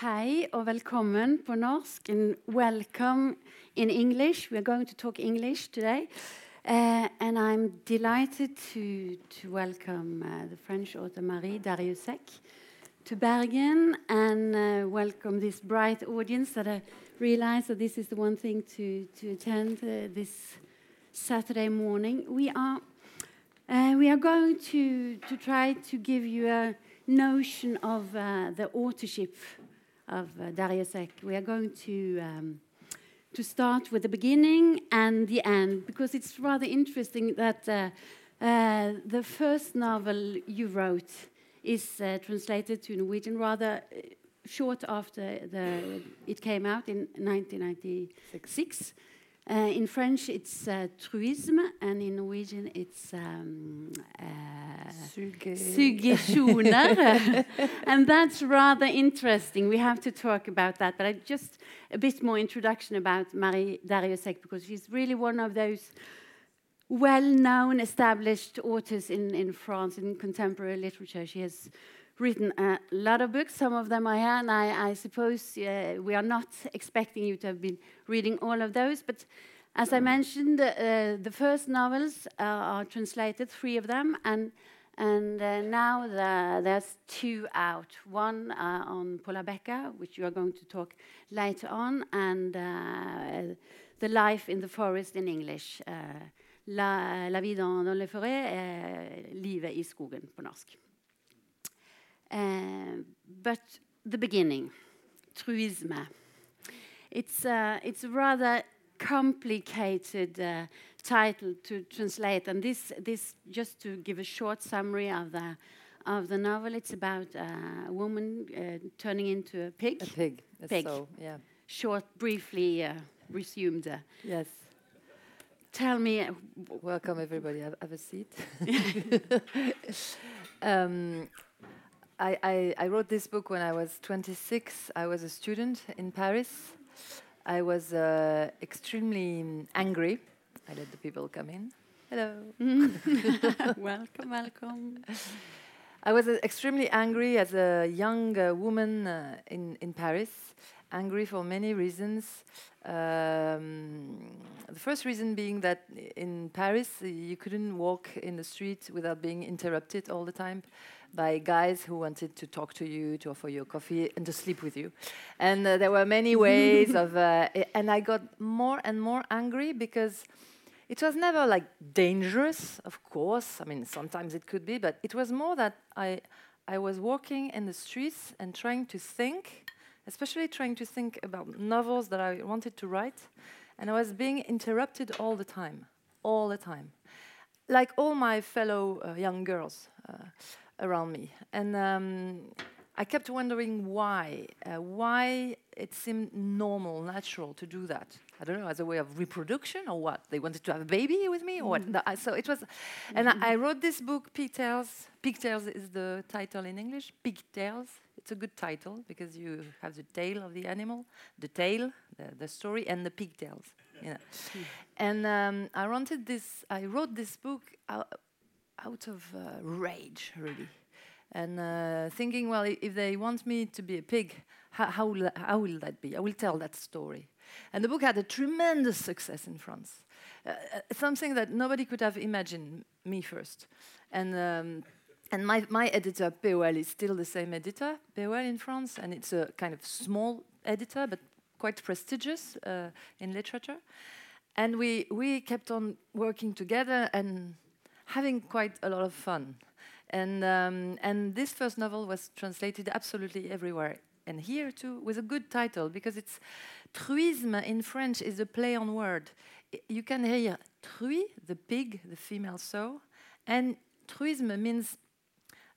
Hei og welcome på norsk. And welcome in English. We are going to talk English today. Uh, and I'm delighted to, to welcome uh, the French author Marie Darrieussecq to Bergen and uh, welcome this bright audience that I realize that this is the one thing to, to attend uh, this Saturday morning. We are, uh, we are going to, to try to give you a notion of uh, the authorship of uh, Darrieussecq. We are going to um, to start with the beginning and the end because it's rather interesting that uh, uh, the first novel you wrote is uh, translated to Norwegian rather uh, short after the, it came out in 1996. Uh, in French, it's uh, truisme, and in Norwegian, it's um, uh, and that's rather interesting. We have to talk about that. But I just a bit more introduction about Marie Darrieussecq because she's really one of those well-known, established authors in, in France in contemporary literature. She has written a lot of books. Some of them I have, and I, I suppose uh, we are not expecting you to have been reading all of those. But as I mentioned, uh, the first novels uh, are translated, three of them, and and uh, now the, there's two out. One uh, on Paula Becker, which you are going to talk later on, and uh, the life in the forest in English. La, la vie dans, dans les forêts, livet i skogen på norsk. Uh, but the beginning, truisme. It's, uh, it's a rather complicated uh, title to translate, and this, this just to give a short summary of the of the novel. It's about a woman uh, turning into a pig. A pig. Pig. So, yeah. Short, briefly uh, resumed. yes. Tell me. Welcome, everybody. Have, have a seat. um, I, I, I, wrote this book when I was 26. I was a student in Paris. I was uh, extremely angry. I let the people come in. Hello. welcome, welcome. I was uh, extremely angry as a young uh, woman uh, in, in Paris, angry for many reasons. Um, the first reason being that in Paris, you couldn't walk in the street without being interrupted all the time by guys who wanted to talk to you, to offer you a coffee, and to sleep with you. And uh, there were many ways of, uh, and I got more and more angry because it was never like dangerous, of course. I mean, sometimes it could be, but it was more that I, I was walking in the streets and trying to think, especially trying to think about novels that I wanted to write, and I was being interrupted all the time, all the time, like all my fellow uh, young girls. Uh, around me. And um, I kept wondering why, uh, why it seemed normal, natural to do that. I don't know, as a way of reproduction or what? They wanted to have a baby with me or what? Mm. No, I, so it was, and I, I, wrote this book, Pigtails. Pigtails is the title in English. Pigtails. It's a good title because you have the tail of the animal, the tail, the, the story, and the pigtails. You know. Mm. And um, I wanted this. I wrote this book out, out of uh, rage, really. And uh, thinking, well, if they want me to be a pig, how, how, will how will that be? I will tell that story. And the book had a tremendous success in France. Uh, uh something that nobody could have imagined me first. And, um, and my, my editor, POL, is still the same editor, POL in France, and it's a kind of small editor, but quite prestigious uh, in literature. And we, we kept on working together and having quite a lot of fun. And, um, and this first novel was translated absolutely everywhere. And here too, with a good title, because it's truisme in French is a play on word. I, you can hear truie, the pig, the female sow, and truisme means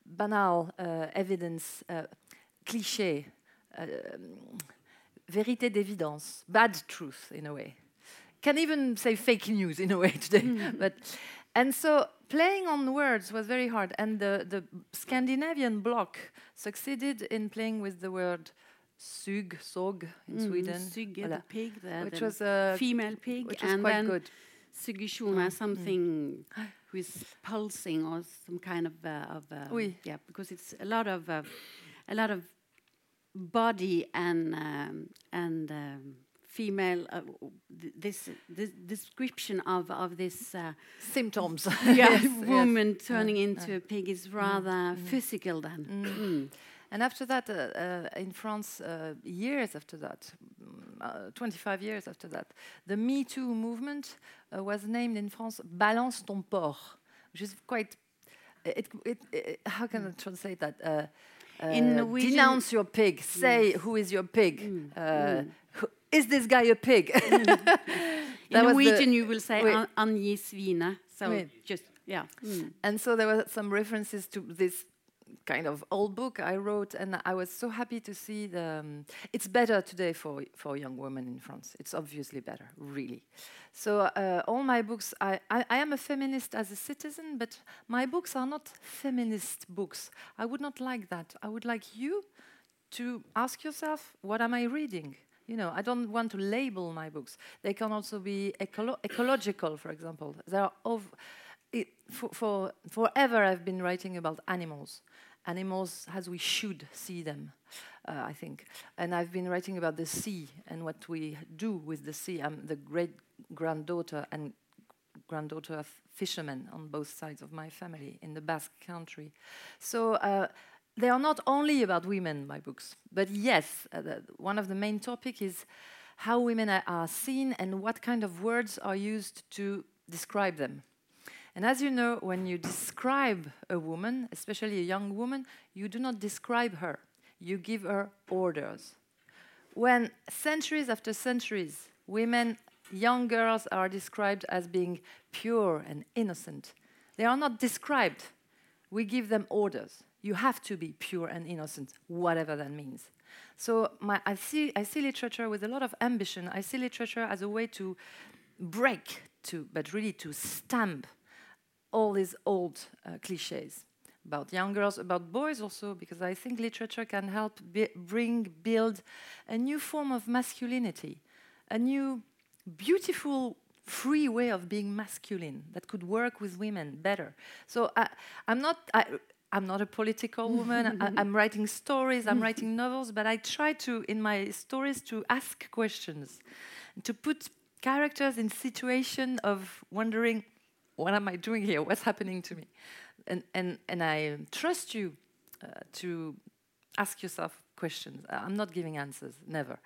banal uh, evidence, uh, cliché, uh, vérité d'évidence, bad truth in a way. Can even say fake news in a way today, mm. but and so playing on words was very hard, and the, the Scandinavian bloc succeeded in playing with the word sug, sog in mm, Sweden. Sug, voilà. the pig, the, which was a female pig, which and quite good. Sugishuna, mm. something mm. with pulsing or some kind of, uh, of uh, oui. yeah, because it's a lot of uh, a lot of body and um, and um, female uh, this, this description of of this uh, symptoms yeah, yes, woman yes. turning Uh, into uh. a pig is rather physical then. Mm. And after that, uh, uh, in France, uh, years after that, mm, uh, 25 years after that, the Me Too movement uh, was named in France Balance ton porc, which is quite. It, it, it, how can I translate that? Uh, In Norwegian- denounce your pig. Say who is your pig. Mm, is this guy a pig? In That was the- Norwegian, you will say Wait. an svine. So just yeah. Mm. And so there were some references to this kind of old book I wrote, and I was so happy to see the. Um, it's better today for for young women in France. It's obviously better, really. So uh, all my books, I, I I am a feminist as a citizen, but my books are not feminist books. I would not like that. I would like you to ask yourself, what am I reading? You know, I don't want to label my books. They can also be ecolo- ecological, for example. There are of it, for, for forever I've been writing about animals, animals as we should see them, uh, I think. And I've been writing about the sea and what we do with the sea. I'm the great granddaughter and granddaughter of fishermen on both sides of my family in the Basque country. So uh, they are not only about women, my books, but yes, uh, the, one of the main topic is how women are, are seen and what kind of words are used to describe them. And as you know, when you describe a woman, especially a young woman, you do not describe her, you give her orders. When centuries after centuries, women, young girls are described as being pure and innocent, they are not described. We give them orders. You have to be pure and innocent, whatever that means. So my, I, see, I see literature with a lot of ambition. I see literature as a way to break, to, but really to stamp all these old uh, cliches about young girls, about boys also, because I think literature can help bring, build a new form of masculinity, a new beautiful, free way of being masculine that could work with women better. So I, I'm not. I, I'm not a political woman. I, I'm writing stories. I'm writing novels, but I try to, in my stories, to ask questions, to put characters in situation of wondering, what am I doing here? What's happening to me? And and and I trust you uh, to ask yourself questions. Uh, I'm not giving answers, never.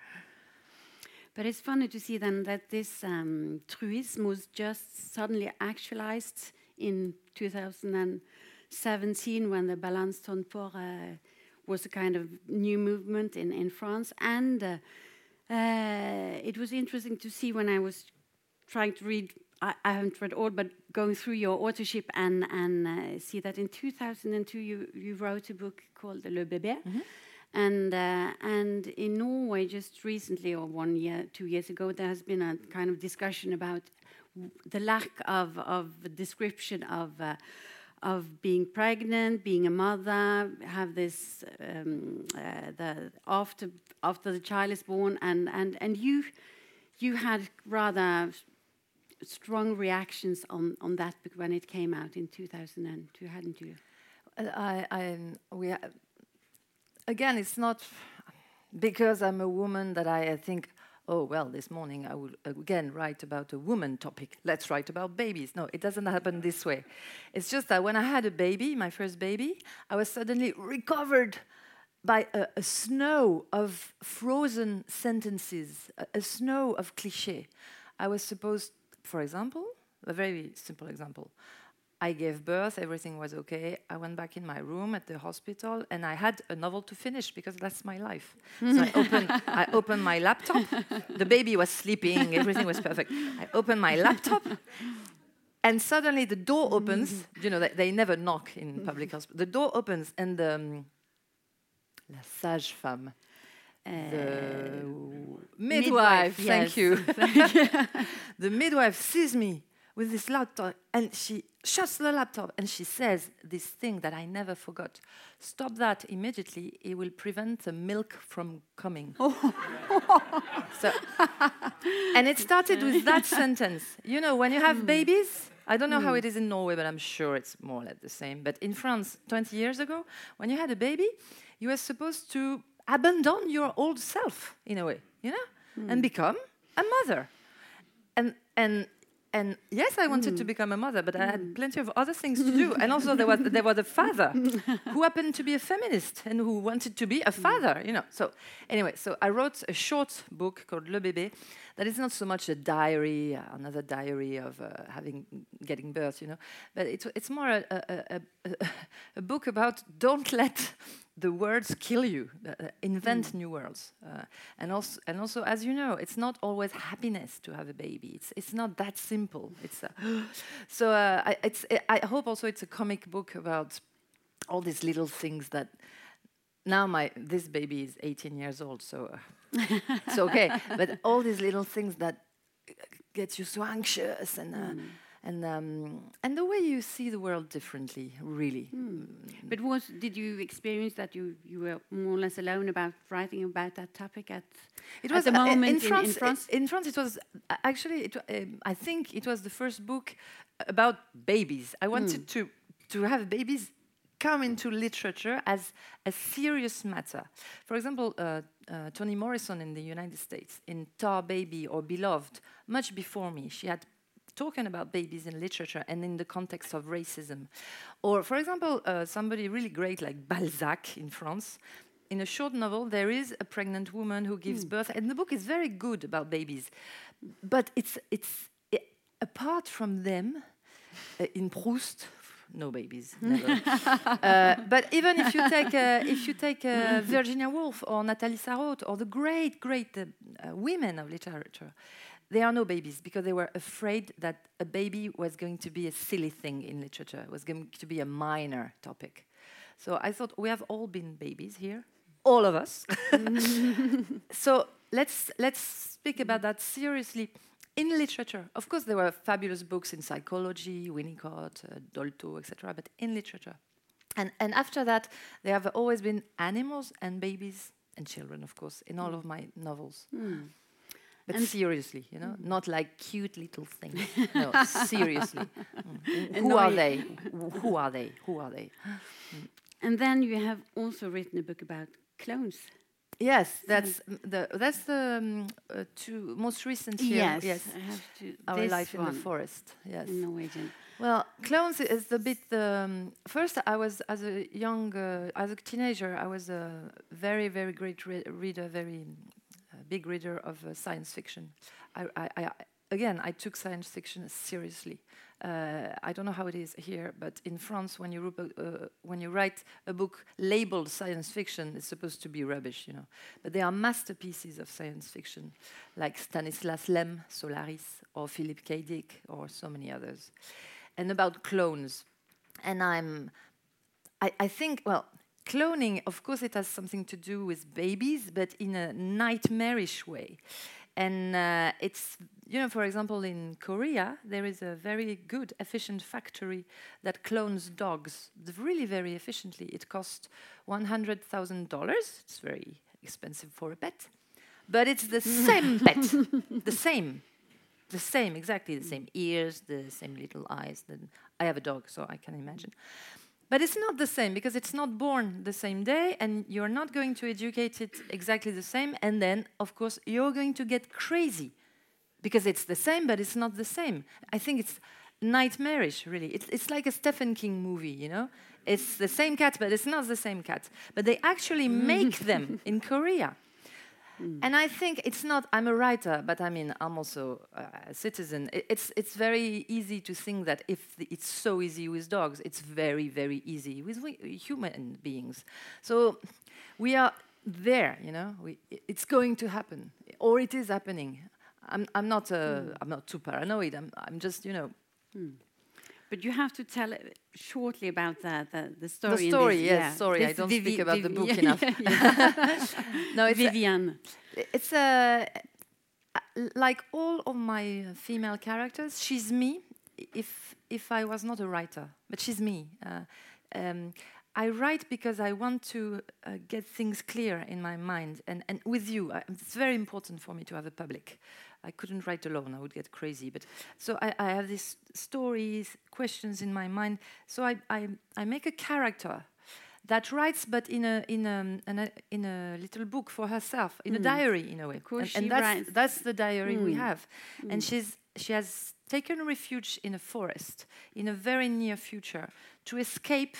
But it's funny to see then that this um, truism was just suddenly actualized in 2017 when the Balance ton porc uh, was a kind of new movement in, in France. And uh, uh, it was interesting to see when I was trying to read, I, I haven't read all, but going through your authorship and, and uh, see that in 2002 you, you wrote a book called Le Bébé. And uh, and in Norway, just recently, or one year, two years ago, there has been a kind of discussion about w- the lack of of description of uh, of being pregnant, being a mother, have this um, uh, the after after the child is born, and and and you you had rather strong reactions on on that book when it came out in 2002, hadn't you? I, I, we, again, it's not because I'm a woman that I, I think, oh, well, this morning I will again write about a woman topic. Let's write about babies. No, it doesn't happen this way. It's just that when I had a baby, my first baby, I was suddenly recovered by a, a snow of frozen sentences, a, a snow of cliche. I was supposed, for example, a very simple example. I gave birth, everything was okay. I went back in my room at the hospital and I had a novel to finish because that's my life. so I opened, I opened my laptop. The baby was sleeping, everything was perfect. I opened my laptop and suddenly the door opens. You know, they, they never knock in public hospital. The door opens and um, la sage femme, the midwife, midwife, thank you. the midwife sees me with this laptop and she shuts the laptop and she says this thing that I never forgot. Stop that immediately, it will prevent the milk from coming. Oh. so, and it started with that sentence. You know, when you have hmm. babies, I don't know how hmm. it is in Norway, but I'm sure it's more or less the same. But in France, 20 years ago, when you had a baby, you were supposed to abandon your old self in a way, you know, and hmm. become a mother. And and and yes, I wanted to hmm. become a mother, but I had hmm. plenty of other things to do. And also, there was there was a father who happened to be a feminist and who wanted to be a hmm. father. You know. So anyway, so I wrote a short book called Le Bébé, that is not so much a diary, uh, another diary of uh, having getting birth. You know, but it's it's more a a, a, a, book about don't let the words kill you. Uh, invent new words, uh, and also and also as you know, it's not always happiness to have a baby. It's it's not that simple. It's uh, so uh, I, it's I hope also it's a comic book about all these little things that. Now my this baby is 18 years old, so uh, it's okay. But all these little things that get you so anxious and. Uh, and um, and the way you see the world differently, really. Mm. But was did you experience that you you were more or less alone about writing about that topic at it was at the uh, moment in, France, in, France? In France, it was uh, actually it, um, I think it was the first book about babies. I wanted mm. to to have babies come into literature as a serious matter. For example, uh, uh, Toni Morrison in the United States, in Tar Baby or Beloved, much before me, she had talking about babies in literature and in the context of racism. Or, for example, uh, somebody really great like Balzac in France. In a short novel, there is a pregnant woman who gives mm. birth, and the book is very good about babies. But it's, it's it, apart from them, uh, in Proust, no babies, never. uh, but even if you take uh, if you take uh, Virginia Woolf or Nathalie Sarraute or the great great uh, uh, women of literature, there are no babies because they were afraid that a baby was going to be a silly thing in literature, it was going to be a minor topic. So I thought we have all been babies here, all of us. so let's let's speak about that seriously. In literature, of course, there were fabulous books in psychology, Winnicott, uh, Dolto, etc. But in literature, and and after that, there have always been animals and babies and children, of course, in all of my novels. Mm. But and seriously, you know, not like cute little things. no, seriously. Mm. Who are they? Who are they? Who are they? Mm. And then you have also written a book about clones. Yes, that's the that's the um, uh, two most recent here. Yes, yes. I have to. Our life in the forest. Yes, in Norwegian. Well, clones is a bit. Um, first, I was as a young, uh, as a teenager, I was a very, very great re reader, very big reader of uh, science fiction. I, I, I, again, I took science fiction seriously. Uh, I don't know how it is here, but in France, when you, uh, when you write a book labeled science fiction, it's supposed to be rubbish, you know. But there are masterpieces of science fiction, like Stanislas Lem, Solaris, or Philip K. Dick, or so many others. And about clones. And I'm, I, I think, well, cloning, of course, it has something to do with babies, but in a nightmarish way. And uh, it's, you know, for example, in Korea, there is a very good, efficient factory that clones dogs really very efficiently. It costs $100,000. It's very expensive for a pet. But it's the same pet, the same, the same, exactly the same ears, the same little eyes. I have a dog, so I can imagine. But it's not the same because it's not born the same day and you're not going to educate it exactly the same. And then, of course, you're going to get crazy because it's the same, but it's not the same. I think it's nightmarish, really. It's, it's like a Stephen King movie, you know? It's the same cat, but it's not the same cat. But they actually make them in Korea. Mm. And I think it's not, I'm a writer, but I mean, I'm also a citizen. It's, it's very easy to think that if it's so easy with dogs, it's very, very easy with human beings. So we are there, you know, we, it's going to happen, or it is happening. I'm, I'm, not, uh, mm. I'm not too paranoid, I'm, I'm just, you know. Mm. But you have to tell shortly about that, the, the story. The story, yes. Yeah. Sorry, this I don't Vivi speak about Vivi the book enough. no, it's Viviane. A, it's a like all of my female characters. She's me. If if I was not a writer, but she's me. Uh, um, I write because I want to uh, get things clear in my mind, and, and with you, uh, it's very important for me to have a public. I couldn't write alone; I would get crazy. But so I, I have these stories, questions in my mind. So I, I, I make a character that writes, but in a in a, in a, in a little book for herself, in a diary in a way. Hmm. course and, and that's writes. Hmm. that's the diary we have. And she's she has taken refuge in a forest in a very near future to escape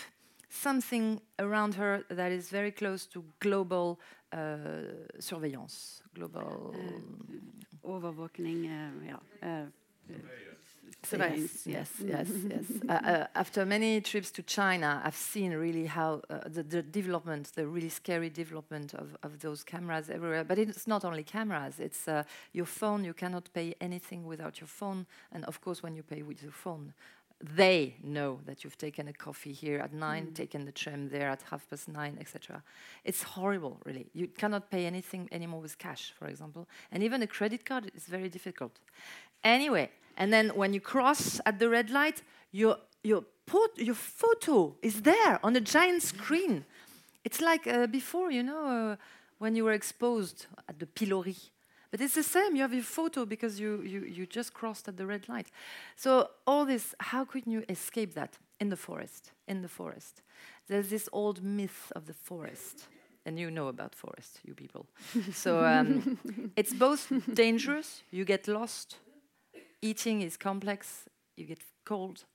something around her that is very close to global uh, surveillance, global Overwalking, uh, yeah. Uh, Surveillance. Yes, yes, yes. uh, uh, after many trips to China, I've seen really how uh, the, the development, the really scary development of, of those cameras everywhere. But it's not only cameras, it's uh, your phone. You cannot pay anything without your phone. And of course, when you pay with your phone, they know that you've taken a coffee here at nine, taken the tram there at half past nine, etc. It's horrible, really. You cannot pay anything anymore with cash, for example. And even a credit card is very difficult. Anyway, and then when you cross at the red light, your, your, your photo is there on a giant screen. It's like uh, before, you know, uh, when you were exposed at the pillory. But it's the same. You have your photo because you, you, you just crossed at the red light. So all this, how could you escape that in the forest? In the forest, there's this old myth of the forest, and you know about forest, you people. so um, it's both dangerous. You get lost. Eating is complex. You get cold,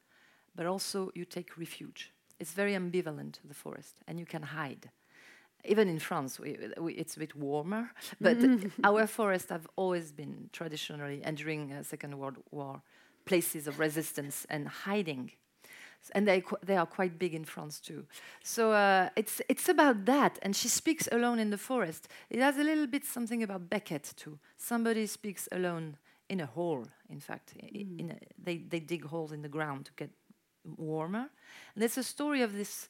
but also you take refuge. It's very ambivalent, the forest, and you can hide even in France, we, we, it's a bit warmer. But our forests have always been traditionally, and during uh, Second World War, places of resistance and hiding. S- And they, qu- they are quite big in France too. So uh, it's, it's about that. And she speaks alone in the forest. It has a little bit something about Beckett too. Somebody speaks alone in a hole, in fact. I- In a, they, they dig holes in the ground to get warmer. And it's a story of this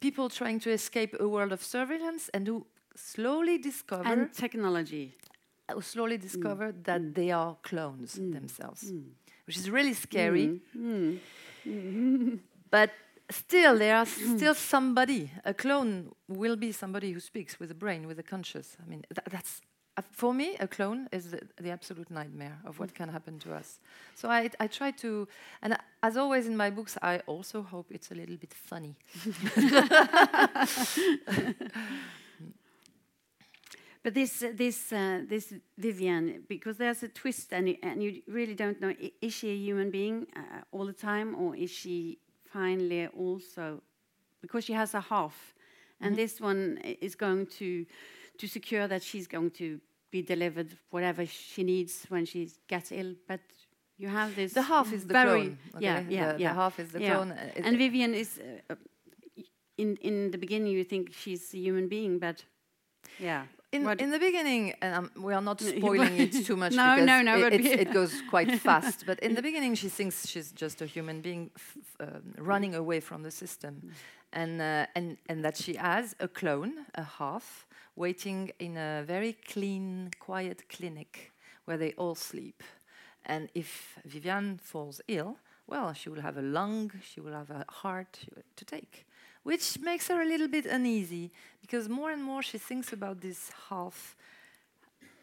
people trying to escape a world of surveillance and who slowly discover and technology. Uh, who slowly mm. discover that mm. they are clones mm. themselves, Mm. which is really scary. but still, there are still somebody. A clone will be somebody who speaks with a brain, with a conscious. I mean, tha- that's uh, for me. A clone is the, the absolute nightmare of what can happen to us. So I, I try to, and uh, as always in my books, I also hope it's a little bit funny. But this, uh, this, uh, this Vivian, because there's a twist, and, y- and you really don't know is she a human being uh, all the time, or is she finally also, because she has a half, and this one is going to, to secure that she's going to be delivered whatever she needs when she gets ill. But you have this The half is the very, clone. yeah, okay? yeah, the, yeah. The half is the yeah. clone. uh, And Vivian is, uh, in in the beginning, you think she's a human being, but yeah. In, What- in the beginning, and um, we are not spoiling it too much No, because no, no, it, it goes quite fast. But in the beginning, she thinks she's just a human being um, running away from the system, Mm. and, uh, and and that she has a clone, a half, waiting in a very clean, quiet clinic where they all sleep. And if Viviane falls ill, well, she will have a lung, she will have a heart to take, which makes her a little bit uneasy because more and more she thinks about this half.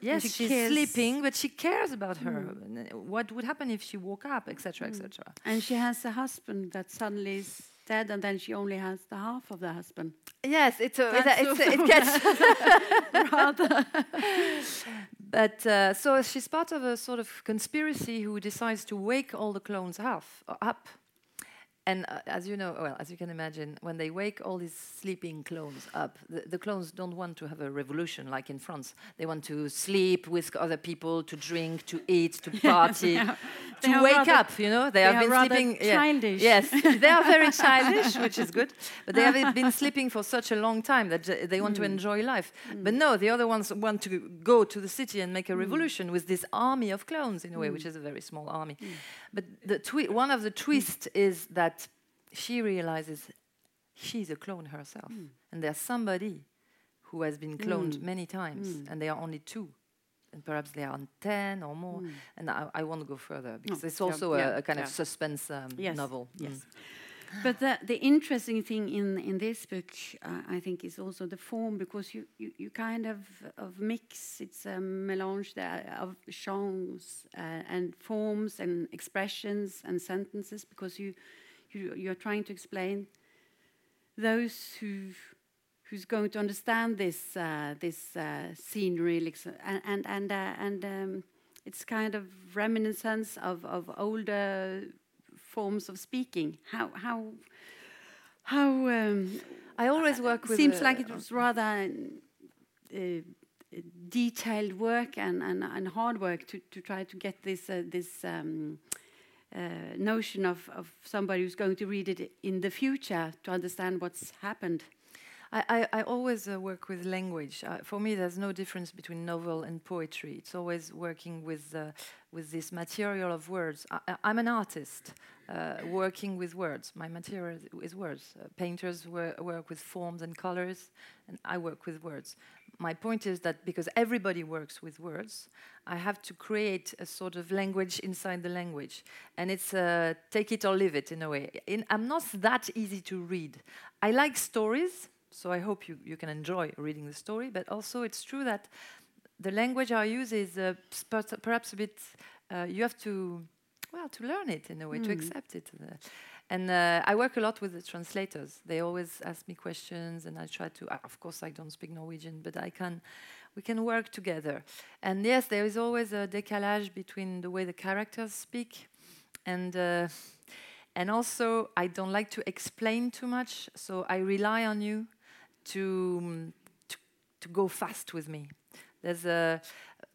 Yes, she she's cares. sleeping, but she cares about her. uh, What would happen if she woke up, etc., etc. And she has a husband that suddenly is dead, and then she only has the half of the husband. Yes, it's a, it's, a, it's a- it gets Rather. But uh, so she's part of a sort of conspiracy who decides to wake all the clones half, uh, up. And uh, as you know, well, as you can imagine, when they wake all these sleeping clones up, the, the clones don't want to have a revolution like in France. They want to sleep with other people, to drink, to eat, to party, They to wake up. You know, they, they have are been sleeping. yeah. childish. Yes, they are very childish, which is good. But they have been sleeping for such a long time that they want to hmm. enjoy life. Hmm. But no, the other ones want to go to the city and make a hmm. revolution with this army of clones, in a way, which is a very small army. But the one of the twists is that she realizes she's a clone herself, and there's somebody who has been cloned many times, and they are only two. And perhaps they are on 10 or more. And I, I won't go further because No, it's also a, yeah, a kind yeah. of suspense um, Yes, novel. Yes. Mm. But the, the interesting thing in, in this book, uh, I think, is also the form because you, you, you kind of, of mix, it's a melange there of genres uh, and forms and expressions and sentences because you, you, you're trying to explain those who who's going to understand this uh, this uh, scenery like, and and and, uh, and um, it's kind of reminiscence of of older forms of speaking. How how how um, I always work with. Seems like it was rather uh, detailed work and, and, and hard work to, to try to get this uh, this um, uh, notion of, of somebody who's going to read it in the future to understand what's happened. I, I, always uh, work with language. Uh, for me, there's no difference between novel and poetry. It's always working with, uh, with this material of words. I, am an artist uh, working with words. My material is words. Uh, painters wor work with forms and colors, and I work with words. My point is that because everybody works with words, I have to create a sort of language inside the language. And it's uh, take it or leave it in a way. In, I'm not that easy to read. I like stories so I hope you, you can enjoy reading the story. But also, it's true that the language I use is uh, perhaps a bit. Uh, you have to, well, to learn it in a way, mm. to hmm. accept it. And uh, I work a lot with the translators. They always ask me questions, and I try to. Uh, of course, I don't speak Norwegian, but I can. We can work together. And yes, there is always a décalage between the way the characters speak, and uh, and also I don't like to explain too much. So I rely on you to, to, to go fast with me. There's a,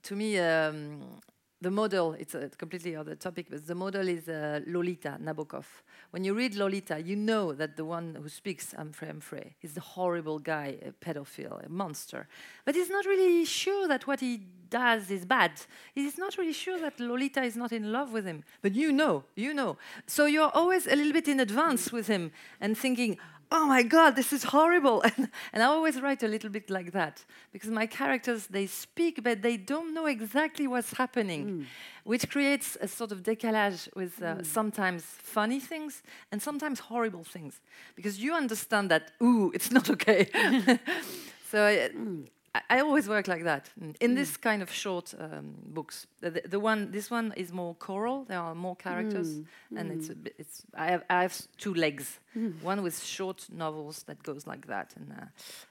to me, um, the model, it's a completely other topic, but the model is uh, Lolita Nabokov. When you read Lolita, you know that the one who speaks, Humphrey Humphrey, is a horrible guy, a pedophile, a monster. But he's not really sure that what he does is bad. He's not really sure that Lolita is not in love with him. But you know, you know. So you're always a little bit in advance with him and thinking, oh my god this is horrible and, and i always write a little bit like that because my characters they speak but they don't know exactly what's happening mm. which creates a sort of decalage with uh, mm. sometimes funny things and sometimes horrible things because you understand that ooh it's not okay so uh, mm. I, always work like that mm. in mm. this kind of short um, books. The, the, one, this one is more choral. There are more characters, mm. and it's mm. bit, it's. I have I have two legs. Mm. One with short novels that goes like that, and uh,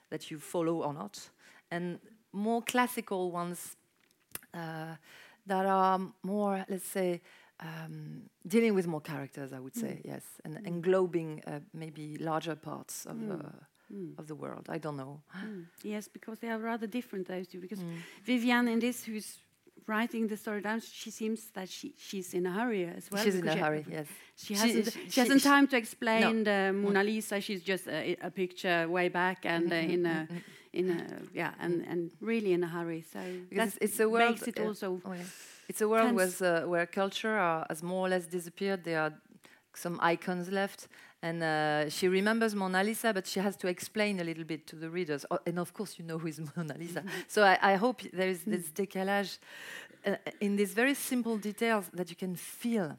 that you follow or not, and more classical ones uh, that are more, let's say. Um, dealing with more characters, I would say, yes, and englobing uh, maybe larger parts of uh, mm. of the world. I don't know. Mm. Yes, because they are rather different, those two. Because mm. Viviane, in this, who's writing the story down, she seems that she she's in a hurry as well. She's in a hurry, yes. She, she hasn't, she, she hasn't time to explain no. the Mona Lisa. She's just a, a picture way back and uh, in a in a yeah, and and really in a hurry. So that it's a world. Makes it also. Oh, yeah. It's a world uh, where culture are, has more or less disappeared. There are some icons left, and uh, she remembers Mona Lisa, but she has to explain a little bit to the readers. Oh, and of course, you know who is Mona Lisa. so I, I, hope there is this décalage uh, in these very simple details that you can feel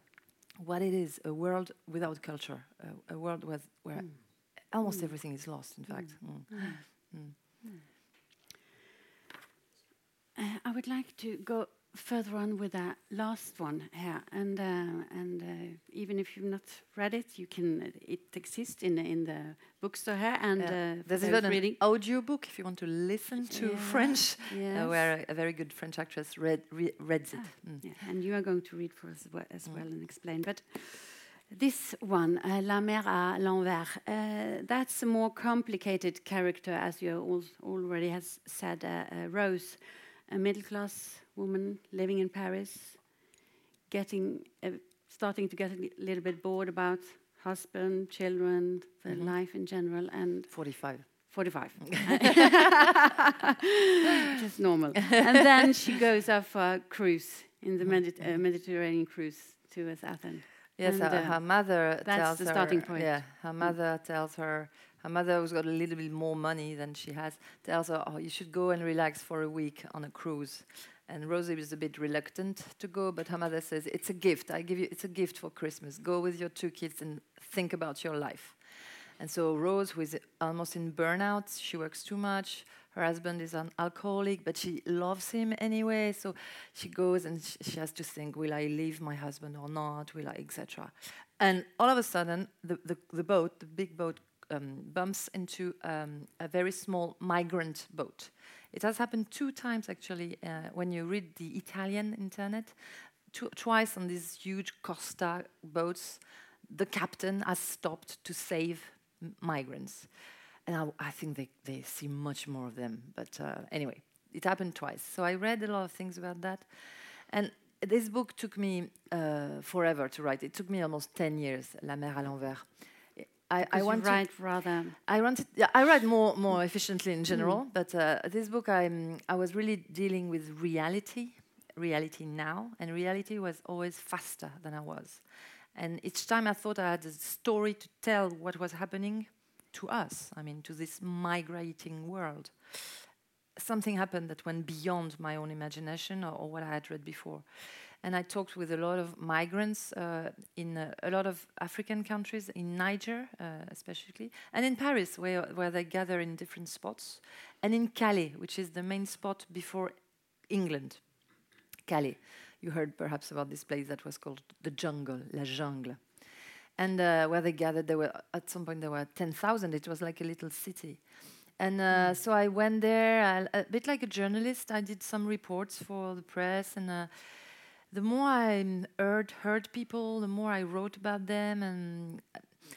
what it is a world without culture, uh, a world with, where mm. almost mm. everything is lost, in mm. fact. Mm. I would like to go further on with that last one here, and uh, and uh, even if you've not read it, you can. It exists in in the bookstore here, and yeah. uh, there's even reading. an audio book if you want to listen to yeah. French, uh, yes. where a, very good French actress read re reads it. Ah, mm. yeah. And you are going to read for us as well, mm. and explain, but. This one, uh, La mer à l'envers, uh, that's a more complicated character, as you al already has said, Rose, a middle class woman living in Paris, getting, uh, starting to get a little bit bored about husband, children, the mm -hmm. life in general, and 45. 45. Just normal. and then she goes off a cruise in the Medi uh, Mediterranean cruise to Athens. Yes, and, uh, her mother that's tells the her. starting point. Yeah, her mother mm. tells her. Her mother, who's got a little bit more money than she has, tells her, "Oh, you should go and relax for a week on a cruise." And Rosie was a bit reluctant to go, but her mother says, It's a gift. I give you, it's a gift for Christmas. Go with your two kids and think about your life. And so Rose, who is almost in burnout, she works too much. Her husband is an alcoholic, but she loves him anyway. So she goes and sh she has to think: Will I leave my husband or not? Will I, etc. And all of a sudden, the, the, the boat, the big boat, um, bumps into um, a very small migrant boat. It has happened two times actually uh, when you read the Italian internet. Tw twice on these huge Costa boats, the captain has stopped to save migrants. And I, I, think they, they see much more of them. But uh, anyway, it happened twice. So I read a lot of things about that. And this book took me uh, forever to write. It took me almost 10 years, La mer à l'envers. I, I want to write rather. I wanted. Yeah, I write more more efficiently in general, mm. but uh, this book, I'm I was really dealing with reality, reality now, and reality was always faster than I was, and each time I thought I had a story to tell what was happening to us. I mean, to this migrating world. Something happened that went beyond my own imagination or, or what I had read before and I talked with a lot of migrants uh, in uh, a lot of African countries, in Niger uh, especially, and in Paris, where, where they gather in different spots, and in Calais, which is the main spot before England. Calais. You heard perhaps about this place that was called the jungle, La Jungle. And uh, where they gathered, there were at some point there were 10,000. It was like a little city. And uh, mm. so I went there, I, a bit like a journalist. I did some reports for the press, and uh, the more I heard heard people, the more I wrote about them, and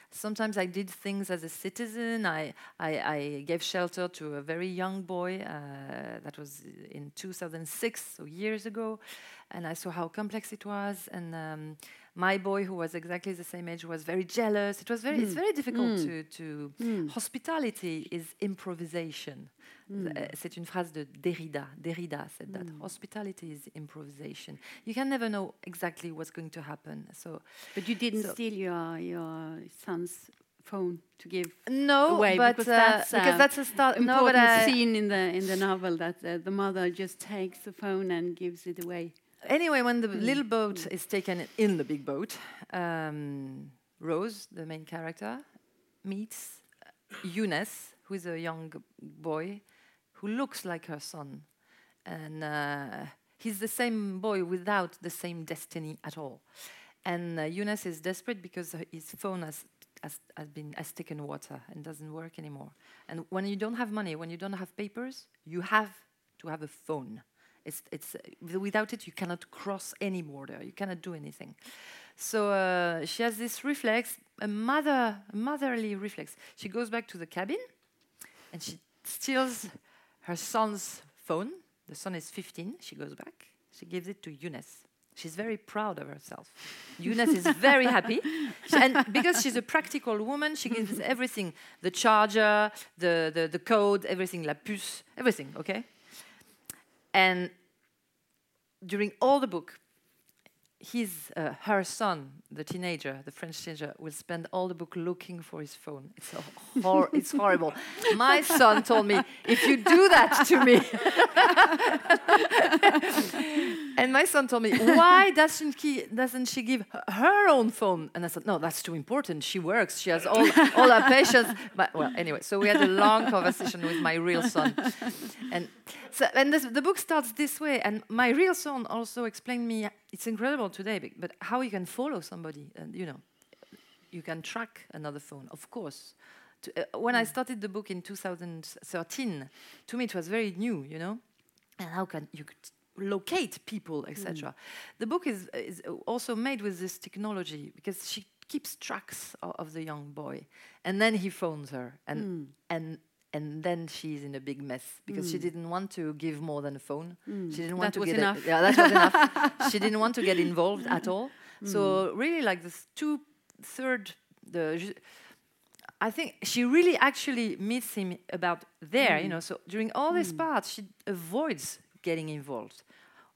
sometimes I did things as a citizen. I I, I gave shelter to a very young boy uh, that was in 2006, so years ago, and I saw how complex it was. And um, my boy, who was exactly the same age, was very jealous. It was very mm. it's very difficult mm. to to mm. hospitality is improvisation. Mm. Uh, c'est une phrase de Derrida. Derrida said that mm. hospitality is improvisation. You can never know exactly what's going to happen. So, but you didn't so steal your your son's phone to give no, away but because, uh, that's, because that's a start. Important no, scene in the in the novel that uh, the mother just takes the phone and gives it away. Anyway, when the mm. little boat mm. is taken in the big boat, um, Rose, the main character, meets Younes, who is a young boy who looks like her son. And uh, he's the same boy without the same destiny at all. And uh, Younes is desperate because his phone has, has, has, been, has taken water and doesn't work anymore. And when you don't have money, when you don't have papers, you have to have a phone. It's, it's, uh, without it, you cannot cross any border. You cannot do anything. So uh, she has this reflex, a mother, motherly reflex. She goes back to the cabin, and she steals her son's phone. The son is 15. She goes back. She gives it to Younes. She's very proud of herself. Younes is very happy. She, and because she's a practical woman, she gives everything the charger, the, the, the code, everything, la puce, everything, okay? And during all the book, his, uh, her son, the teenager, the French teenager, will spend all the book looking for his phone. It's, hor it's horrible. My son told me, if you do that to me. and my son told me, why doesn't, he, doesn't she give her own phone? And I said, no, that's too important. She works. She has all, all her patience. But, well, anyway, so we had a long conversation with my real son. And, so, and this, the book starts this way. And my real son also explained me, it's incredible today, but how you can follow somebody, and you know, you can track another phone, of course. To, uh, when I mm. started the book in 2013, to me it was very new, you know, and how can you locate people, etc. Mm. The book is, is also made with this technology because she keeps tracks of, of the young boy, and then he phones her, and mm. and and then she's in a big mess because mm. she didn't want to give more than a phone. Mm. She didn't want that to get enough. A, yeah, that was enough. She didn't want to get involved at all. Mm. So really, like this two third the. I think she really actually meets him about there, you mm. know. So during all this mm. part, she avoids getting involved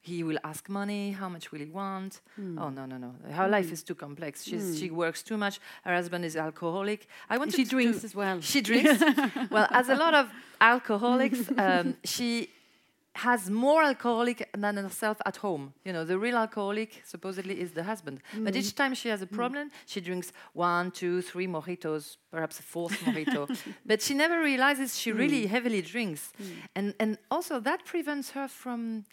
he will ask money how much will he want mm. oh no no no her mm. life is too complex She's, mm. she works too much her husband is alcoholic i want she drinks as well she drinks well as a lot of alcoholics um, she has more alcoholic than herself at home. You know, the real alcoholic supposedly is the husband. Mm. But each time she has a mm. problem, mm. she drinks one, two, three mojitos, perhaps a fourth mojito. But she never realizes she really mm. heavily drinks. And, and also that prevents her from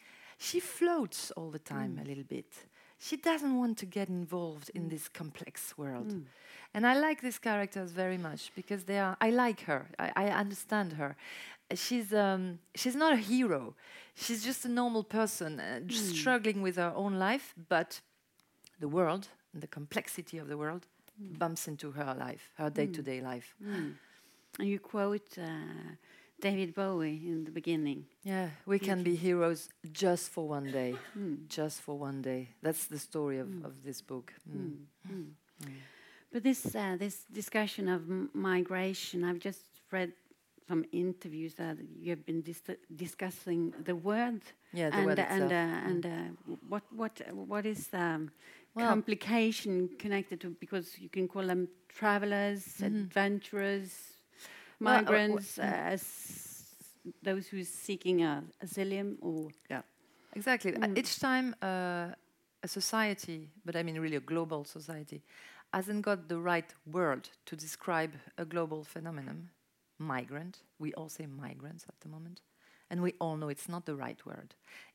she floats all the time mm. a little bit. she doesn't want to get involved in this complex world. And I like these characters very much because they are. I like her. I, I understand her. Uh, She's um, she's not a hero. She's just a normal person uh, just struggling with her own life. But the world, the complexity of the world, bumps into her life, her day-to-day life. And you quote uh, David Bowie in the beginning. Yeah, we can be heroes just for one day. Just for one day. That's the story of, of this book. Mm. But this uh, this discussion of m- migration, I've just read some interviews that you have been dis- discussing the word. Yeah, the and word uh, and uh, and what what what is the um, Well- complication connected to because you can call them travelers, adventurers, Mm-hmm. Well, uh, w- migrants, uh, as those who is seeking uh, asylum or yeah. Exactly. Uh, Each time uh, a society, but I mean really a global society, hasn't got the right word to describe a global phenomenon, migrant, we all say migrants at the moment, and we all know it's not the right word.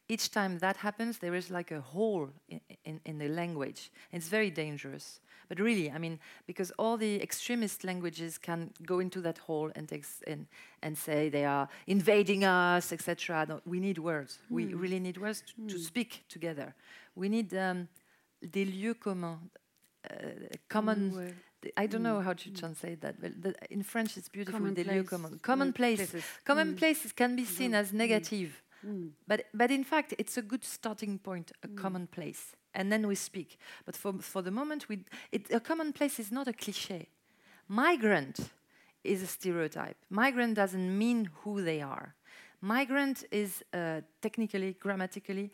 Each time that happens, there is like a hole in, in, in the language. It's very dangerous. But really, I mean, because all the extremist languages can go into that hole and, and, and say they are invading us, etc. No, we need words. We hmm. really need words to, to speak together. We need um, des lieux communs, uh, common. Hmm, th- I don't know how to translate that, but the, in French it's beautiful. Des lieux Commonplace. communs. Commonplace. places. Commonplaces can be seen as negative. Mm. But, but in fact, it's a good starting point, a common place. And then we speak. But for, for the moment, we, it, a common place is not a cliche. Migrant is a stereotype. Migrant doesn't mean who they are. Migrant is uh, technically, grammatically,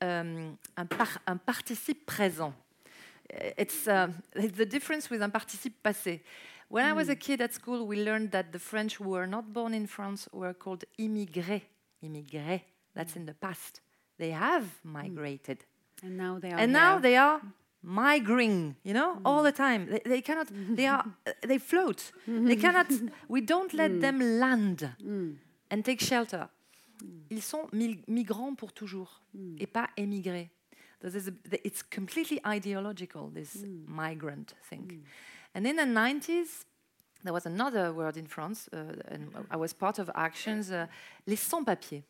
um, un, par- un participe présent. Uh, It's, uh, it's the difference with un participe passé. When I was a kid at school, we learned that the French who were not born in France were called immigrés. Immigrés, that's in the past. They have migrated. And now they are And now they are migrating, you know, all the time. They, they cannot, they are, uh, they float. they cannot, we don't let mm. them land mm. and take shelter. Ils sont migrants pour toujours mm. et pas émigrés. This is a, it's completely ideological, this migrant thing. And in the 90s, there was another word in France, uh, and I was part of actions, uh, les sans-papiers.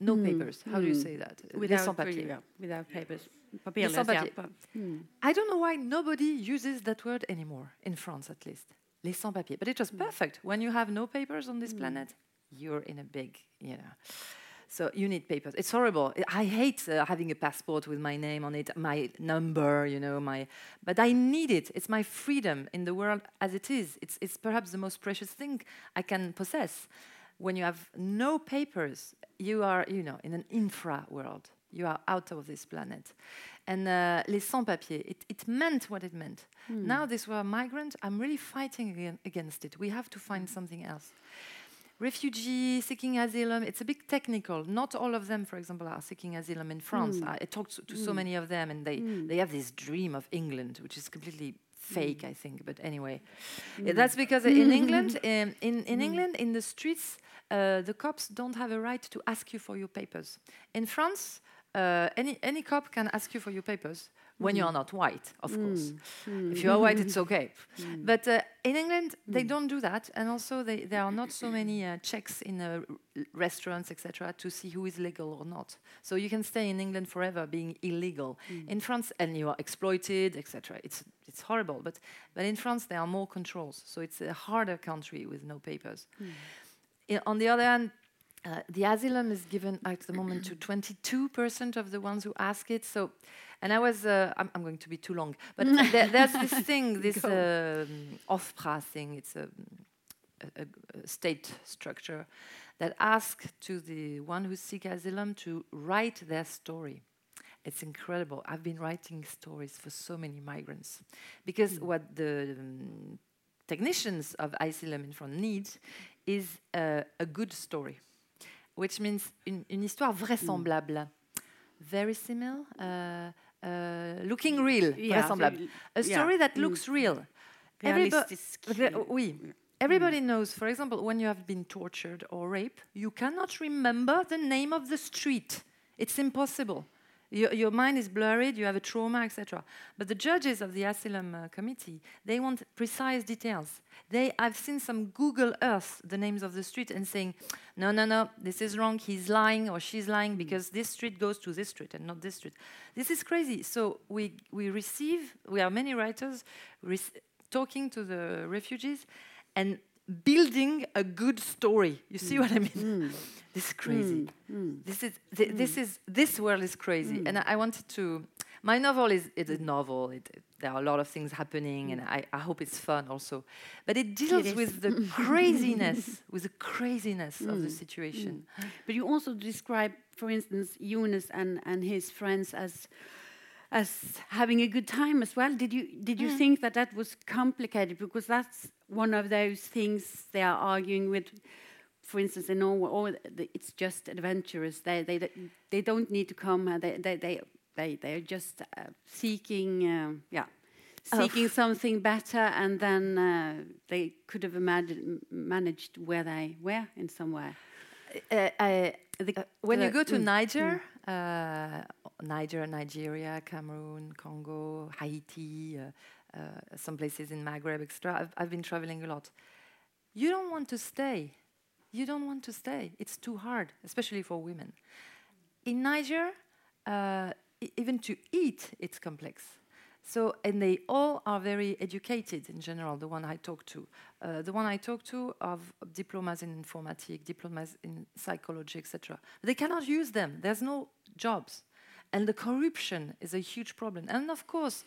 No papers. How do you say that? Les without, sans-papiers. really, yeah, without papers. Les Papierless, yeah, sans-papiers. but- mm. I don't know why nobody uses that word anymore, in France at least. Les sans-papiers. But it was perfect. When you have no papers on this planet, you're in a big, you know. So you need papers. It's horrible. I hate uh, having a passport with my name on it, my number, you know, my. But I need it. It's my freedom in the world as it is. It's it's perhaps the most precious thing I can possess. When you have no papers, you are, you know, in an infra world. You are out of this planet. And uh, les sans-papiers, it, it meant what it meant. Now this were migrant. I'm really fighting against it. We have to find something else refugee seeking asylum. It's a bit technical. Not all of them for example are seeking asylum in france. I, I talked to so hmm. many of them and they hmm. they have this dream of england which is completely fake i think but anyway. Yeah, that's because in england um, in, in england in the streets uh, the cops don't have a right to ask you for your papers. In france uh, any any cop can ask you for your papers when you are not white, of course. If you are white, it's okay. But uh, in England, they don't do that, and also they, there are not so many uh, checks in uh, r- restaurants, etc., to see who is legal or not. So you can stay in England forever being illegal. In France, and you are exploited, etc. It's it's horrible. But but in France, there are more controls, so it's a harder country with no papers. I- on the other hand, uh, the asylum is given at the moment to 22% of the ones who ask it. So, and I was, uh, I'm, I'm going to be too long, but there, there's this thing, this um, OFPRA thing. It's a, a, a state structure that asks to the one who seek asylum to write their story. It's incredible. I've been writing stories for so many migrants because what the um, technicians of asylum in France need is uh, a good story, which means une, une histoire vraisemblable, very similar, uh, looking real, Yeah, vraisemblable, a yeah. story that Mm. looks real. Everybo- Realistic. Oui. Everybody knows, for example, when you have been tortured or raped, you cannot remember the name of the street. It's impossible. Your, your mind is blurred, you have a trauma, etc. But the judges of the asylum uh, committee, they want precise details. They, I've seen some Google Earth the names of the street and saying, no, no, no, this is wrong. He's lying or she's lying because this street goes to this street and not this street. This is crazy. So we we receive. We are many writers talking to the refugees and building a good story. You see mm. what I mean? Mm. This is crazy. Mm. mm. This is th mm. this is this world is crazy, mm. and I, I, wanted to. My novel is it's a novel. It, it, there are a lot of things happening, and I, I hope it's fun also. But it deals it with the craziness, with the craziness of the situation. But you also describe, for instance, Younes and and his friends as as having a good time as well. Did you did you mm. think that that was complicated because that's one of those things they are arguing with? For instance, in Norway, it's just adventurous. They they they don't need to come. Uh, they they they they they are just uh, seeking uh, yeah seeking oh. something better, and then uh, they could have imagined, managed where they were in somewhere. Uh, the, uh, when you go to mm, Niger, mm. Niger, Nigeria, Cameroon, Congo, Haiti, some places in Maghreb, etc. I've, I've been traveling a lot. You don't want to stay. You don't want to stay. It's too hard, especially for women. In Niger, uh, even to eat, it's complex. So, and they all are very educated in general, the one I talk to. Uh, the one I talk to have diplomas in informatics, diplomas in psychology, etc. They cannot use them. There's no jobs. And the corruption is a huge problem. And of course,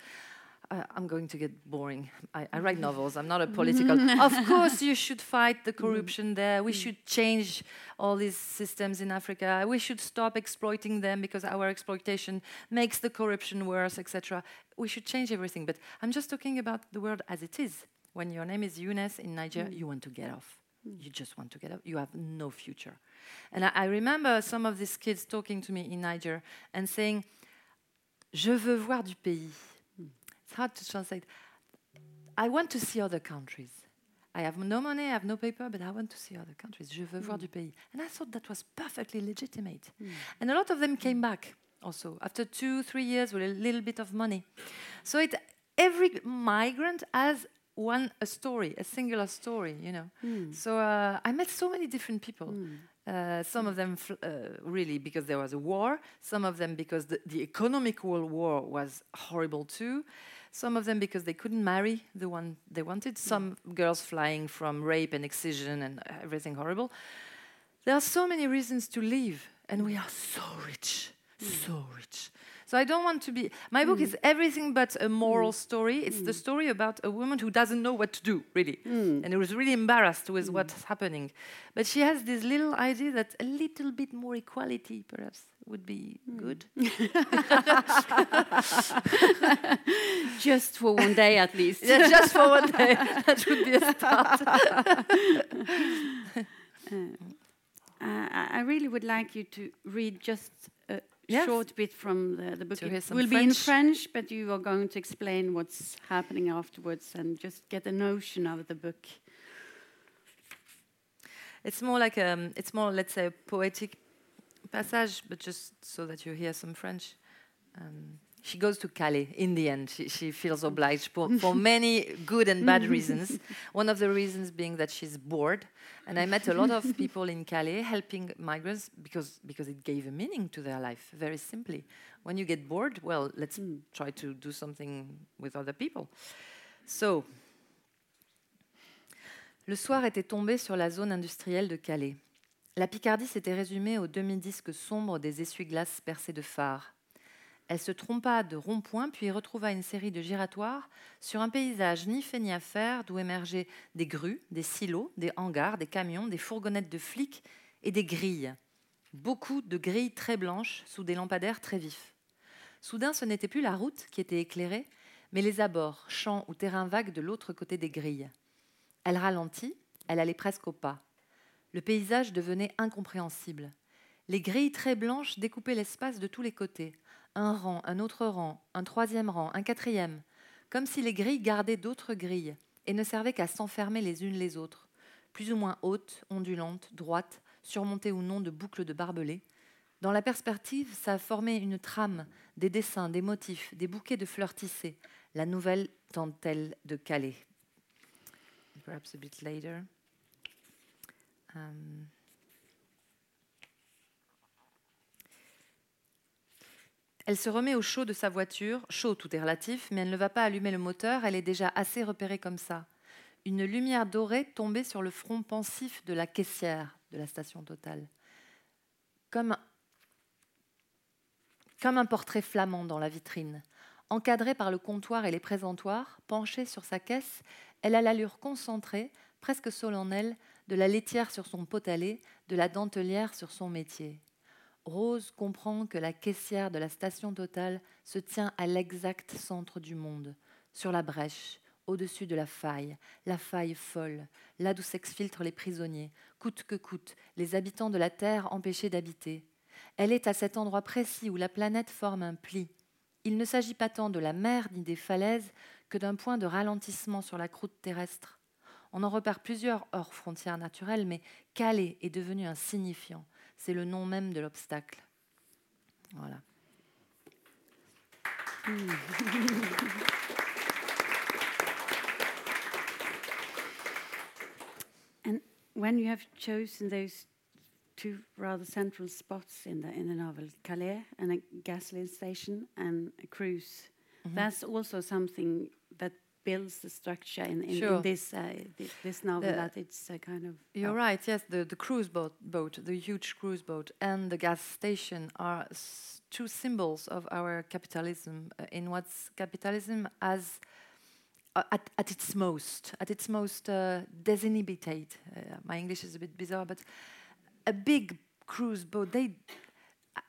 uh, I'm going to get boring. I, I, write novels. I'm not a political. of course, you should fight the corruption there. We should change all these systems in Africa. We should stop exploiting them because our exploitation makes the corruption worse, etc. We should change everything. But I'm just talking about the world as it is. When your name is Younes in Niger, mm. you want to get off. Mm. You just want to get off. You have no future. And I, I remember some of these kids talking to me in Niger and saying, Je veux voir du pays. Hard to translate. I want to see other countries. I have no money, I have no paper, but I want to see other countries. Je veux mm. voir du pays. And I thought that was perfectly legitimate. Mm. And a lot of them came back also after two, three years with a little bit of money. So it, every migrant has one a story, a singular story, you know. Mm. So uh, I met so many different people. Mm. Uh, some of them uh, really because there was a war, some of them because the, the economic world war was horrible too, some of them because they couldn't marry the one they wanted, mm. some girls flying from rape and excision and everything horrible. There are so many reasons to leave, and we are so rich. So rich. So I don't want to be. My mm. book is everything but a moral mm. story. It's mm. the story about a woman who doesn't know what to do, really, and who is really embarrassed with what's happening. But she has this little idea that a little bit more equality, perhaps, would be good. just for one day, at least. yeah, just for one day. that would be a start. uh, I really would like you to read just yes. short bit from the, the book. It will be in French, but you are going to explain what's happening afterwards and just get a notion of the book. It's more like a, um, it's more, let's say, a poetic passage, but just so that you hear some French. Um, she goes to Calais in the end. She, she feels obliged for, for many good and bad reasons. One of the reasons being that she's bored. And I met a lot of people in Calais helping migrants because, because it gave a meaning to their life, very simply. When you get bored, well, let's mm. try to do something with other people. So, le soir était tombé sur la zone industrielle de Calais. La Picardie s'était résumée aux demi-disques sombres des essuie-glaces percés de phares elle se trompa de rond-point, puis retrouva une série de giratoires sur un paysage ni fait ni à faire, d'où émergeaient des grues, des silos, des hangars, des camions, des fourgonnettes de flics et des grilles. Beaucoup de grilles très blanches sous des lampadaires très vifs. Soudain, ce n'était plus la route qui était éclairée, mais les abords, champs ou terrains vagues de l'autre côté des grilles. Elle ralentit, elle allait presque au pas. Le paysage devenait incompréhensible. Les grilles très blanches découpaient l'espace de tous les côtés un rang, un autre rang, un troisième rang, un quatrième, comme si les grilles gardaient d'autres grilles et ne servaient qu'à s'enfermer les unes les autres, plus ou moins hautes, ondulantes, droites, surmontées ou non de boucles de barbelés, Dans la perspective, ça formé une trame, des dessins, des motifs, des bouquets de fleurs tissées, la nouvelle dentelle de Calais. Perhaps a bit later. Um, Elle se remet au chaud de sa voiture, chaud tout est relatif, mais elle ne va pas allumer le moteur, elle est déjà assez repérée comme ça. Une lumière dorée tombait sur le front pensif de la caissière de la station Total. Comme, un portrait flamand dans la vitrine. Encadrée par le comptoir et les présentoirs, penchée sur sa caisse, elle a l'allure concentrée, presque solennelle, de la laitière sur son potaler, de la dentelière sur son métier. Rose comprend que la caissière de la station Total se tient à l'exact centre du monde, sur la brèche, au-dessus de la faille, la faille folle, là d'où s'exfiltrent les prisonniers, coûte que coûte, les habitants de la Terre empêchés d'habiter. Elle est à cet endroit précis où la planète forme un pli. Il ne s'agit pas tant de la mer ni des falaises que d'un point de ralentissement sur la croûte terrestre. On en repère plusieurs hors frontières naturelles, mais Calais est devenu un signifiant c'est le nom même de l'obstacle. Voilà. and when you have chosen those two rather central spots in the in the novel, Calais and a gasoline station and a cruise, mm -hmm. that's also something builds the structure in, in, sure. in this uh, this novel that it's a kind of. You're oh. right. Yes, the the cruise boat, boat, the huge cruise boat, and the gas station are two symbols of our capitalism. Uh, in what's capitalism as uh, at, at its most, at its most uh, desinhibited. Uh, my English is a bit bizarre, but a big cruise boat. They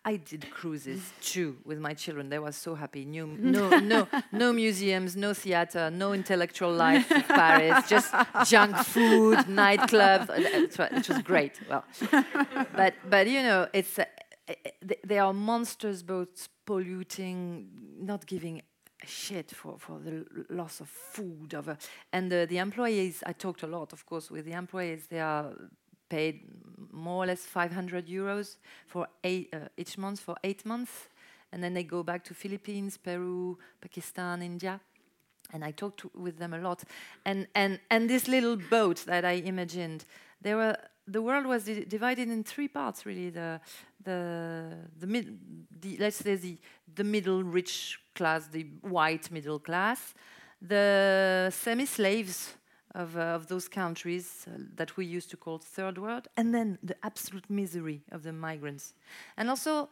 I did cruises too with my children. They were so happy. No, no, no, no museums, no theater, no intellectual life of Paris. Just junk food, nightclubs. Uh, it was great. Well, but but you know, it's uh, they are monsters boats polluting, not giving a shit for, for the loss of food of a, and the, the employees i talked a lot of course with the employees they are paid more or less 500 euros for eight, uh, each month for eight months, and then they go back to Philippines, Peru, Pakistan, India, and I talked with them a lot. And and and this little boat that I imagined, there were the world was di divided in three parts really. The the the mid, the, let's say the the middle rich class, the white middle class, the semi slaves of, uh, of those countries uh, that we used to call third world, and then the absolute misery of the migrants. And also,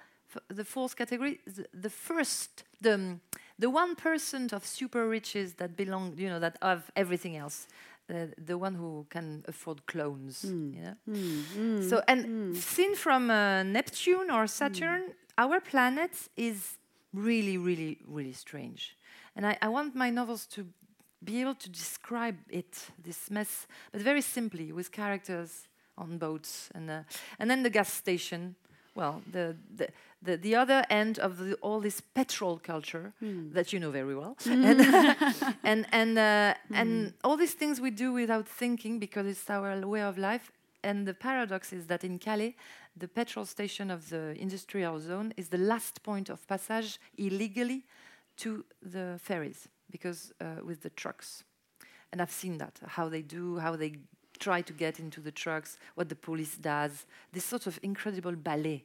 the fourth category, the, the first, the, the one percent of super riches that belong, you know, that have everything else. Uh, the one who can afford clones. Mm. Yeah? Mm, mm, so, and hmm. seen from uh, Neptune or Saturn, hmm. our planet is really, really, really strange. And I, I want my novels to be able to describe it, this mess, but very simply with characters on boats. And, uh, and then the gas station, well, the, the, the, the other end of the, all this petrol culture mm. that you know very well. Mm. and, and, and, uh, mm. and all these things we do without thinking because it's our way of life. And the paradox is that in Calais, the petrol station of the industrial zone is the last point of passage illegally to the ferries because uh, with the trucks. And I've seen that, how they do, how they try to get into the trucks, what the police does, this sort of incredible ballet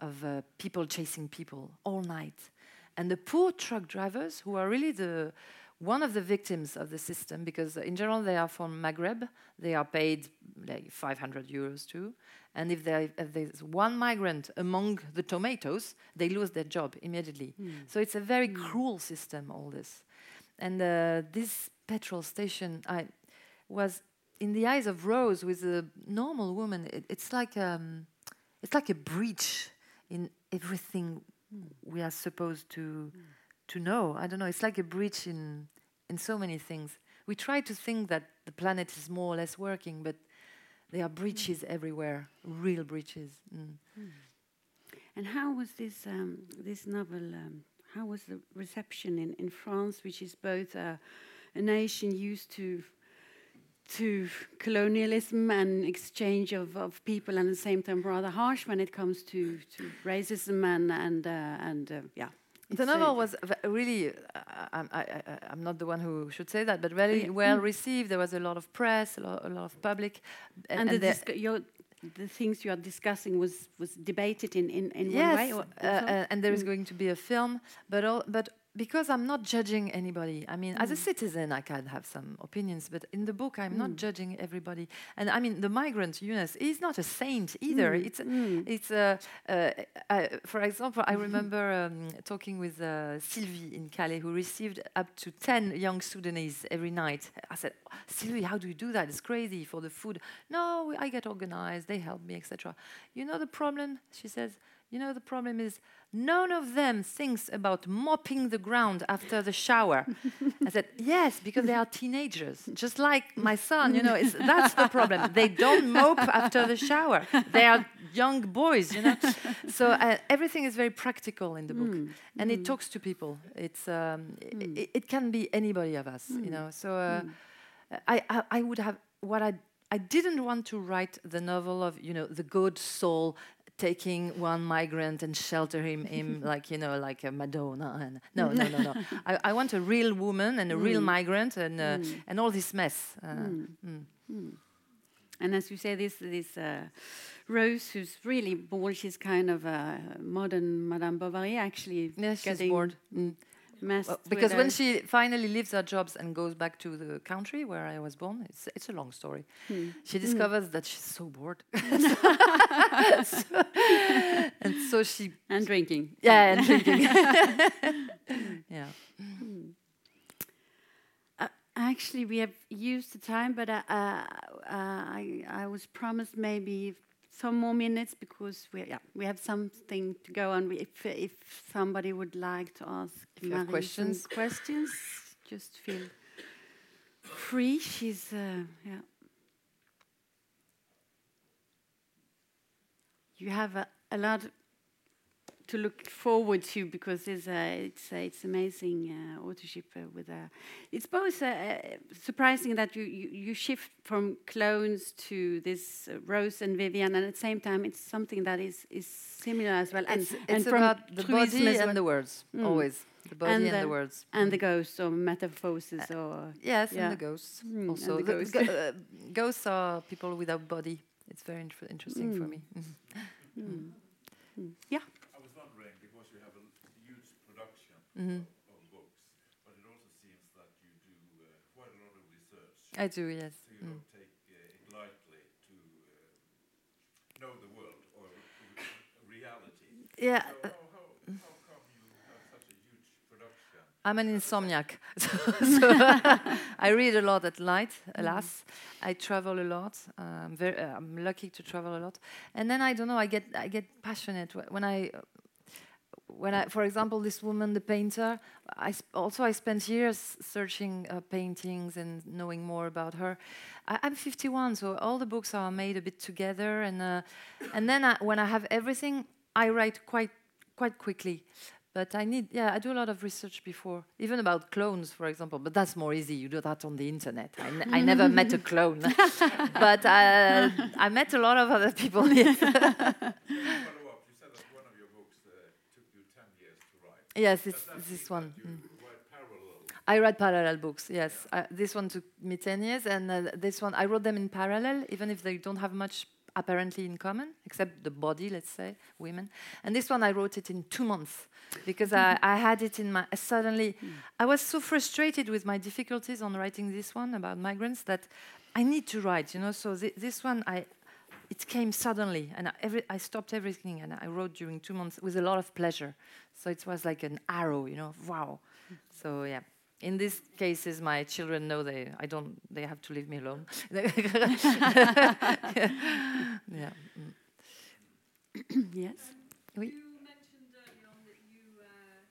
of uh, people chasing people all night. And the poor truck drivers, who are really the one of the victims of the system, because in general they are from Maghreb, they are paid like 500 euros too. And if, if there's one migrant among the tomatoes, they lose their job immediately. Mm. So it's a very mm. cruel system, all this. And uh, this petrol station I was in the eyes of Rose with a normal woman. It, it's like um, it's like a breach in everything mm. we are supposed to mm. to know. I don't know. It's like a breach in in so many things. We try to think that the planet is more or less working, but there are breaches mm. everywhere, real breaches. Mm. Hmm. And how was this um, this novel? Um, how was the reception in, in France, which is both a, a nation used to to colonialism and exchange of, of people, and at the same time rather harsh when it comes to, to racism and and uh, and uh, yeah. The novel uh, was really, uh, I'm, I, I, I'm not the one who should say that, but very well received. There was a lot of press, a lot, a lot of public. a- and, the, there- discu- your, the things you are discussing was was debated in in, in yes, one way. Or uh, uh, and there is going to be a film, but all, but because I'm not judging anybody. I mean, as a citizen, I can have some opinions, but in the book, I'm not judging everybody. And I mean, the migrant Younes is not a saint either. It's it's uh, uh, uh, for example, I remember um, talking with uh, Sylvie in Calais, who received up to ten young Sudanese every night. I said, Sylvie, how do you do that? It's crazy for the food. No, I get organized. They help me, etc. You know the problem? She says. You know, the problem is none of them thinks about mopping the ground after the shower. I said, yes, because they are teenagers, just like my son. You know, it's, that's the problem. They don't mope after the shower. They are young boys, you know. So uh, everything is very practical in the book, and it talks to people. It's um, i- i- it can be anybody of us, you know. So uh, I, I I would have what I I didn't want to write the novel of you know the good soul taking one migrant and shelter him, him like you know like a Madonna and no no no no I, I want a real woman and a real migrant and uh, and all this mess. Uh, mm. And as you say, this this uh, Rose, who's really bored, she's kind of a modern Madame Bovary, actually. She's getting bored. Messed Well, because when she finally leaves her jobs and goes back to the country where I was born, it's, it's a long story. She discovers that she's so bored. So- and so she, and drinking. yeah, and drinking. yeah. Uh, actually, we have used the time, but uh, uh, I I was promised maybe some more minutes because we yeah we have something to go on. We- If if somebody would like to ask If you have Marie some questions. questions, just feel free. She's uh, yeah. You have a, a lot to look forward to because it's uh, it's uh, it's amazing uh, authorship uh, with uh, it's both uh, surprising that you, you you shift from clones to this uh, Rose and Vivian and at the same time it's something that is is similar as well and It's, and it's from about the body and well. the words, Mm. always. The body And and, the- the words. and the ghosts or metamorphosis or Yes, Yeah. and the ghosts. Mm, also, and the ghosts. go- uh, ghosts are people without body. It's very inter- interesting for me. Mhm. yeah I was wondering, because you have a l- huge Mhm. of books, but it also seems that you do uh, quite a lot of research. I do, yes. So you don't take uh, it lightly to uh, know the world or reality. Yeah, So uh, how, how, how come you have such a huge production? I'm an insomniac. so I read a lot at night, alas. I travel a lot. Um, very, uh, I'm lucky to travel a lot. And then I don't know, I get, I get passionate when I. When I, for example, this woman, the painter, I also I spent years searching uh, paintings and knowing more about her. I, I'm 51, so all the books are made a bit together, and uh, and then I, when I have everything, I write quite quite quickly. But I need, yeah, I do a lot of research before, even about clones, for example. But that's more easy. You do that on the internet. I, n- I never met a clone, but uh, I met a lot of other people. yes. Follow up, you said that one of your books uh, took you 10 years to write. Yes, it's this one. that Mm. write parallel. I read parallel books. Yes, uh, this one took me ten years, and uh, this one I wrote them in parallel, even if they don't have much apparently in common, except the body, let's say, women. And this one I wrote it in two months because I, I had it in my suddenly. I was so frustrated with my difficulties on writing this one about migrants that I need to write, you know. So thi- this one I. It came suddenly, and I, every, I stopped everything, and I wrote during two months with a lot of pleasure. So it was like an arrow, you know. Wow. So yeah, in these cases, my children know they I don't they have to leave me alone. yeah. mm. yes Oui. You mentioned early on that you uh,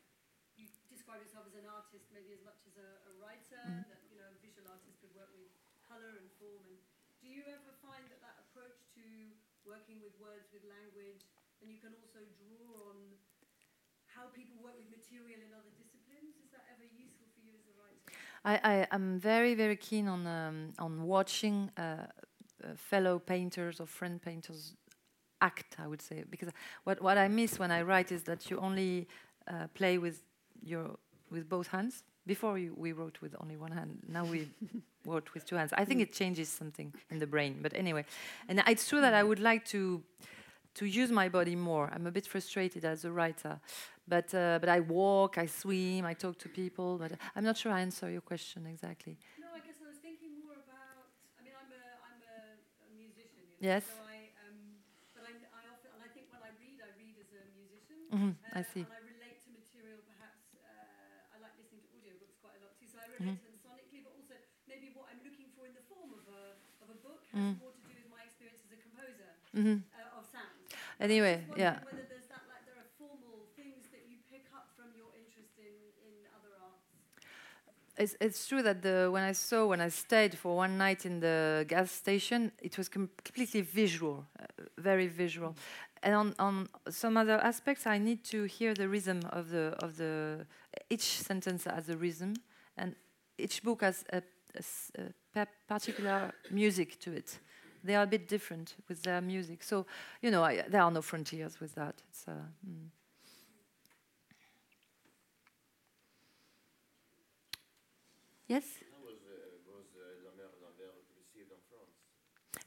you describe yourself as an artist, maybe as much as a, a writer. That you know, a visual artist could work with color and form. And do you ever find that that approach to working with words, with language, and you can also draw on how people work with material in other disciplines? Is that ever useful for you as a writer? I, I am very very keen on um, on watching uh, uh, fellow painters or friend painters act. I would say because what what I miss when I write is that you only uh, play with your with both hands. Before you, we wrote with only one hand. Now we wrote with two hands. I think it changes something in the brain. But anyway, and it's true that I would like to to use my body more. I'm a bit frustrated as a writer, but uh, but I walk, I swim, I talk to people. But I'm not sure I answer your question exactly. No, I guess I was thinking more about. I mean, I'm a I'm a, a musician. You know, Yes. So I um, but I, I often and I think when I read, I read as a musician. Mhm, Uh, I see. And I relate to material perhaps. Uh, I like listening to audiobooks quite a lot too, so I relate Mm-hmm. sonically, but also maybe what I'm looking for in the form of a of a book has Mm. more to do with my experience as a composer hmm uh, of sound. Anyway, yeah. Whether there's that like there are formal things that you pick up from your interest in in other arts. It's, it's true that the when I saw when I stayed for one night in the gas station, it was com- completely visual, uh, very visual. And on, on some other aspects, I need to hear the rhythm of the of the each sentence has a rhythm, and each book has a pa- particular music to it. They are a bit different with their music, so you know I, there are no frontiers with that. It's uh, mm. yes.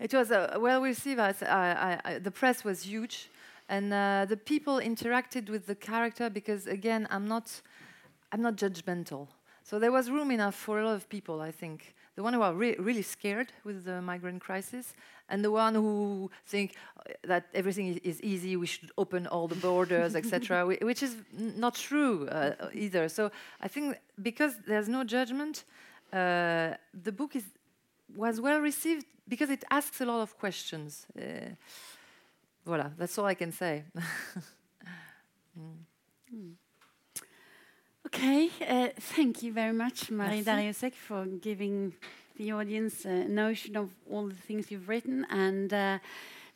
It was uh, well received. As I, I, the press was huge, and uh, the people interacted with the character because again, I'm not, I'm not judgmental. So there was room enough for a lot of people. I think the one who are re- really scared with the migrant crisis, and the one who think uh, that everything is, easy. We should open all the borders, etc. Which is not true uh, either. So I think because there's no judgment, uh, the book is was well received because it asks a lot of questions. Uh, voilà, that's all I can say. Okay, uh, thank you very much, Marie Merci. Darrieussecq, for giving the audience a notion of all the things you've written. And uh,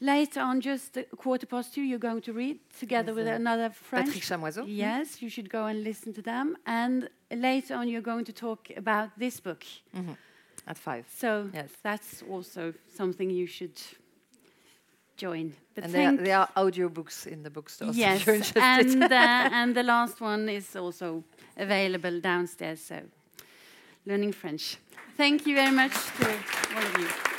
later on, just a quarter past two, you're going to read together With, with uh, another friend. Patrick Chamoiseau. Yes, you should go and listen to them. And later on, you're going to talk about this book. Mhm. At five. So Yes. that's also something you should join. But and there, there are audiobooks in the bookstores. yes, if you're interested. and uh, and the last one is also available downstairs. So, learning French. Thank you very much to all of you.